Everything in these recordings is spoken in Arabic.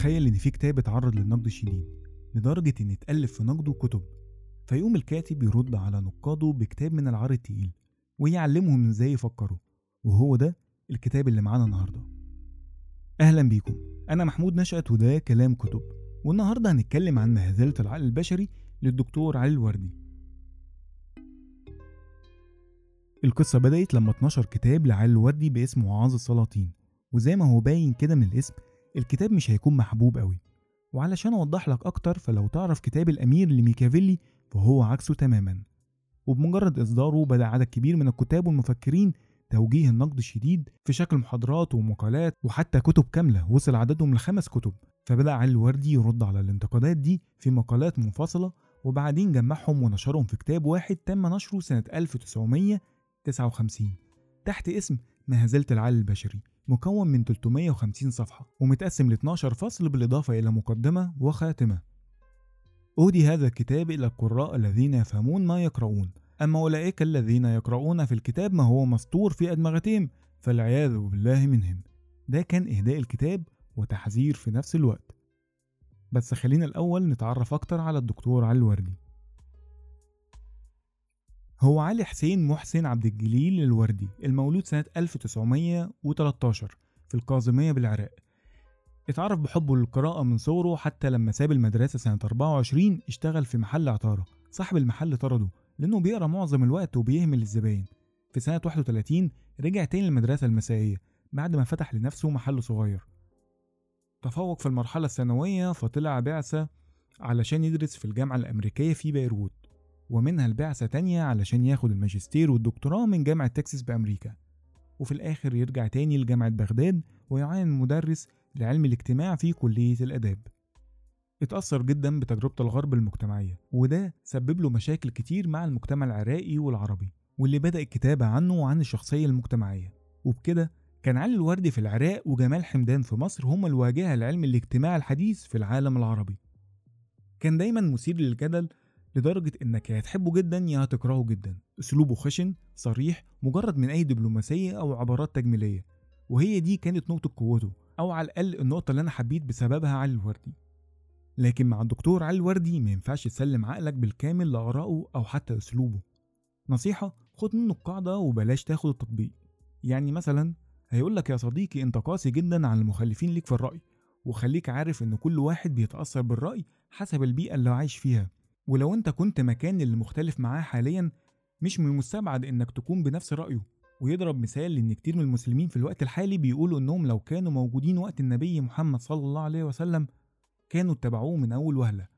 تخيل إن في كتاب اتعرض للنقد الشديد لدرجة إن اتألف في نقده كتب فيقوم الكاتب يرد على نقاده بكتاب من العار التقيل ويعلمهم إزاي يفكروا وهو ده الكتاب اللي معانا النهارده. أهلا بيكم أنا محمود نشأت وده كلام كتب والنهاردة هنتكلم عن مهزلة العقل البشري للدكتور علي الوردي. القصة بدأت لما اتنشر كتاب لعلي الوردي باسم وعاظ السلاطين وزي ما هو باين كده من الاسم الكتاب مش هيكون محبوب قوي. وعلشان أوضح لك أكتر فلو تعرف كتاب الأمير لميكافيلي فهو عكسه تماما. وبمجرد إصداره بدأ عدد كبير من الكتاب والمفكرين توجيه النقد الشديد في شكل محاضرات ومقالات وحتى كتب كاملة وصل عددهم لخمس كتب. فبدأ علي الوردي يرد على الانتقادات دي في مقالات منفصلة وبعدين جمعهم ونشرهم في كتاب واحد تم نشره سنة 1959 تحت اسم مهزلة العقل البشري مكون من 350 صفحة ومتقسم ل 12 فصل بالإضافة إلى مقدمة وخاتمة. أهدي هذا الكتاب إلى القراء الذين يفهمون ما يقرؤون. أما أولئك الذين يقرؤون في الكتاب ما هو مسطور في أدمغتهم فالعياذ بالله منهم. ده كان إهداء الكتاب وتحذير في نفس الوقت. بس خلينا الأول نتعرف أكتر على الدكتور علي الوردي. هو علي حسين محسن عبد الجليل الوردي المولود سنة 1913 في القاظمية بالعراق. اتعرف بحبه للقراءة من صغره حتى لما ساب المدرسة سنة 24 اشتغل في محل عطارة. صاحب المحل طرده لأنه بيقرأ معظم الوقت وبيهمل الزباين. في سنة 31 رجع تاني للمدرسة المسائية بعد ما فتح لنفسه محل صغير. تفوق في المرحلة الثانوية فطلع بعثة علشان يدرس في الجامعة الأمريكية في بيروت. ومنها البعثة تانية علشان ياخد الماجستير والدكتوراه من جامعة تكساس بأمريكا. وفي الآخر يرجع تاني لجامعة بغداد ويعين مدرس لعلم الاجتماع في كلية الآداب. اتأثر جدا بتجربة الغرب المجتمعية وده سبب له مشاكل كتير مع المجتمع العراقي والعربي واللي بدأ الكتابة عنه وعن الشخصية المجتمعية. وبكده كان علي الوردي في العراق وجمال حمدان في مصر هما الواجهة لعلم الاجتماع الحديث في العالم العربي. كان دايما مثير للجدل لدرجة إنك يا هتحبه جدا يا هتكرهه جدا. أسلوبه خشن صريح مجرد من أي دبلوماسية أو عبارات تجميلية. وهي دي كانت نقطة قوته أو على الأقل النقطة اللي أنا حبيت بسببها علي الوردي. لكن مع الدكتور علي الوردي ما ينفعش تسلم عقلك بالكامل لآرائه أو حتى أسلوبه. نصيحة خد منه القاعدة وبلاش تاخد التطبيق. يعني مثلا هيقولك يا صديقي أنت قاسي جدا على المخالفين ليك في الرأي وخليك عارف إن كل واحد بيتأثر بالرأي حسب البيئة اللي عايش فيها. ولو أنت كنت مكان اللي مختلف معاه حاليا مش من المستبعد إنك تكون بنفس رأيه. ويضرب مثال إن كتير من المسلمين في الوقت الحالي بيقولوا إنهم لو كانوا موجودين وقت النبي محمد صلى الله عليه وسلم كانوا اتبعوه من أول وهلة.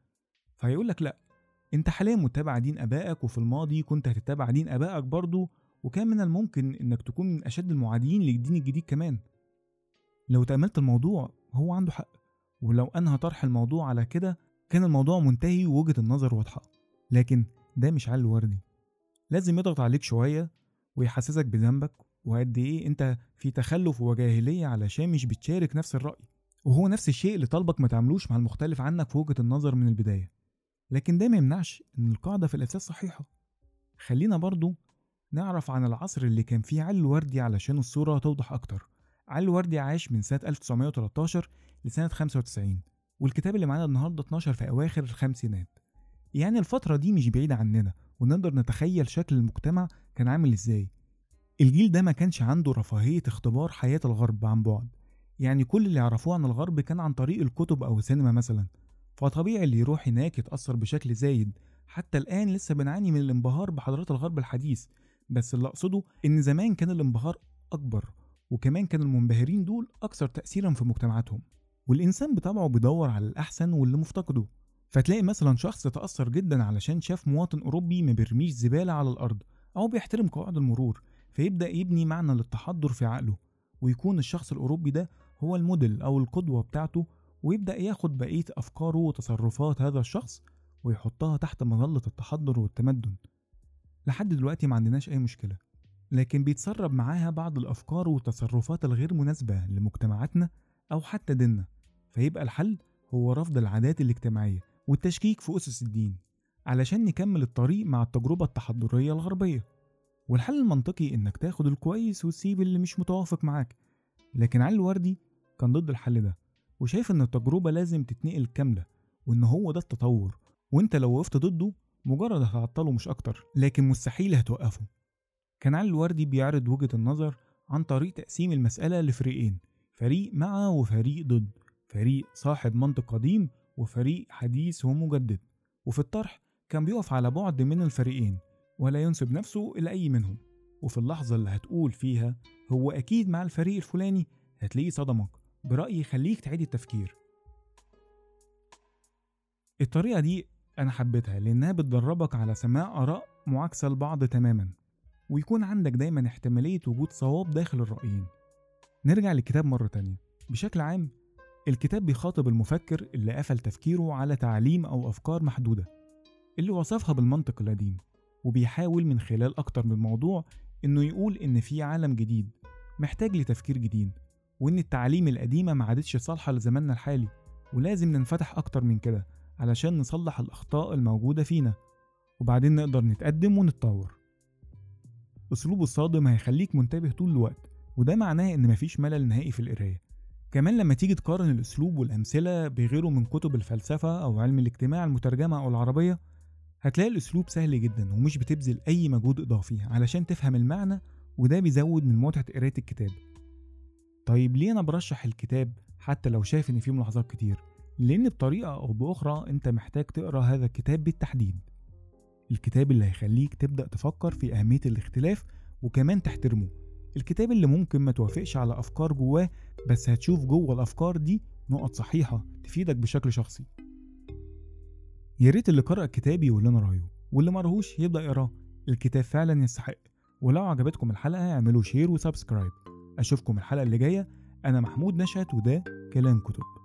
فهيقول لك لأ أنت حاليا متبع دين آبائك وفي الماضي كنت هتتبع دين آبائك برضه وكان من الممكن إنك تكون من أشد المعادين للدين الجديد كمان. لو تأملت الموضوع هو عنده حق. ولو أنهى طرح الموضوع على كده كان الموضوع منتهي ووجهة النظر واضحة لكن ده مش علي الوردي لازم يضغط عليك شوية ويحسسك بذنبك وقد إيه أنت في تخلف وجاهلية علشان مش بتشارك نفس الرأي وهو نفس الشيء اللي طالبك ما تعملوش مع المختلف عنك في وجهة النظر من البداية. لكن ده ما يمنعش إن القاعدة في الأساس صحيحة. خلينا برضو نعرف عن العصر اللي كان فيه علي الوردي علشان الصورة توضح أكتر. علي الوردي عاش من سنة 1913 لسنة 95 والكتاب اللي معانا النهاردة 12 في أواخر الخمسينات يعني الفترة دي مش بعيدة عننا ونقدر نتخيل شكل المجتمع كان عامل إزاي. الجيل ده ما كانش عنده رفاهية اختبار حياة الغرب عن بعد. يعني كل اللي يعرفوه عن الغرب كان عن طريق الكتب أو السينما مثلا. فطبيعي اللي يروح هناك يتأثر بشكل زايد. حتى الآن لسه بنعاني من الانبهار بحضارات الغرب الحديث. بس اللي أقصده إن زمان كان الانبهار أكبر وكمان كان المنبهرين دول أكثر تأثيرا في مجتمعاتهم. والإنسان بطبعه بيدور على الأحسن واللي مفتقده. فتلاقي مثلا شخص تأثر جدا علشان شاف مواطن أوروبي ما بيرميش زبالة على الأرض أو بيحترم قواعد المرور فيبدأ يبني معنى للتحضر في عقله ويكون الشخص الأوروبي ده هو الموديل أو القدوة بتاعته ويبدأ ياخد بقية أفكاره وتصرفات هذا الشخص ويحطها تحت مظلة التحضر والتمدن. لحد دلوقتي ما عندناش أي مشكلة لكن بيتسرب معاها بعض الأفكار والتصرفات الغير مناسبة لمجتمعاتنا أو حتى ديننا فيبقى الحل هو رفض العادات الاجتماعية والتشكيك في أسس الدين علشان نكمل الطريق مع التجربة التحضرية الغربية. والحل المنطقي إنك تاخد الكويس وتسيب اللي مش متوافق معاك. لكن علي الوردي كان ضد الحل ده وشايف إن التجربة لازم تتنقل كاملة وإن هو ده التطور. وإنت لو وقفت ضده مجرد هتعطله مش أكتر لكن مستحيل هتوقفه. كان علي الوردي بيعرض وجهة النظر عن طريق تقسيم المسألة لفريقين فريق مع وفريق ضد فريق صاحب منطق قديم وفريق حديث ومجدد. وفي الطرح كان بيقف على بعد من الفريقين ولا ينسب نفسه إلى أي منهم. وفي اللحظة اللي هتقول فيها هو أكيد مع الفريق الفلاني هتلاقيه صدمك برأي يخليك تعيد التفكير. الطريقة دي أنا حبيتها لأنها بتدربك على سماع آراء معاكسة لبعض تماما ويكون عندك دايما احتمالية وجود صواب داخل الرأيين. نرجع للكتاب مرة تانية. بشكل عام الكتاب بيخاطب المفكر اللي قفل تفكيره على تعليم أو أفكار محدودة اللي وصفها بالمنطق القديم وبيحاول من خلال أكتر من موضوع إنه يقول إن في عالم جديد محتاج لتفكير جديد وإن التعاليم القديمة ما عادتش صالحة لزماننا الحالي ولازم ننفتح أكتر من كده علشان نصلح الأخطاء الموجودة فينا. وبعدين نقدر نتقدم ونتطور. أسلوبه الصادم هيخليك منتبه طول الوقت. وده معناه إن مفيش ملل نهائي في القراية. كمان لما تيجي تقارن الأسلوب والأمثلة بغيره من كتب الفلسفة أو علم الاجتماع المترجمة أو العربية هتلاقي الأسلوب سهل جدا ومش بتبذل أي مجهود إضافي علشان تفهم المعنى وده بيزود من متعة قراية الكتاب. طيب ليه أنا برشح الكتاب حتى لو شايف إن فيه ملاحظات كتير؟ لأن بطريقة أو بأخرى أنت محتاج تقرأ هذا الكتاب بالتحديد. الكتاب اللي هيخليك تبدأ تفكر في أهمية الاختلاف وكمان تحترمه. الكتاب اللي ممكن ما توافقش على أفكار جواه بس هتشوف جوه الأفكار دي نقط صحيحة تفيدك بشكل شخصي. يا ريت اللي قرأ الكتاب يقول لنا رأيه واللي مقرهوش يبدأ يقرأه. الكتاب فعلا يستحق. ولو عجبتكم الحلقة اعملوا share و subscribe أشوفكم الحلقة اللي جاية. أنا محمود نشأت وده كلام كتب.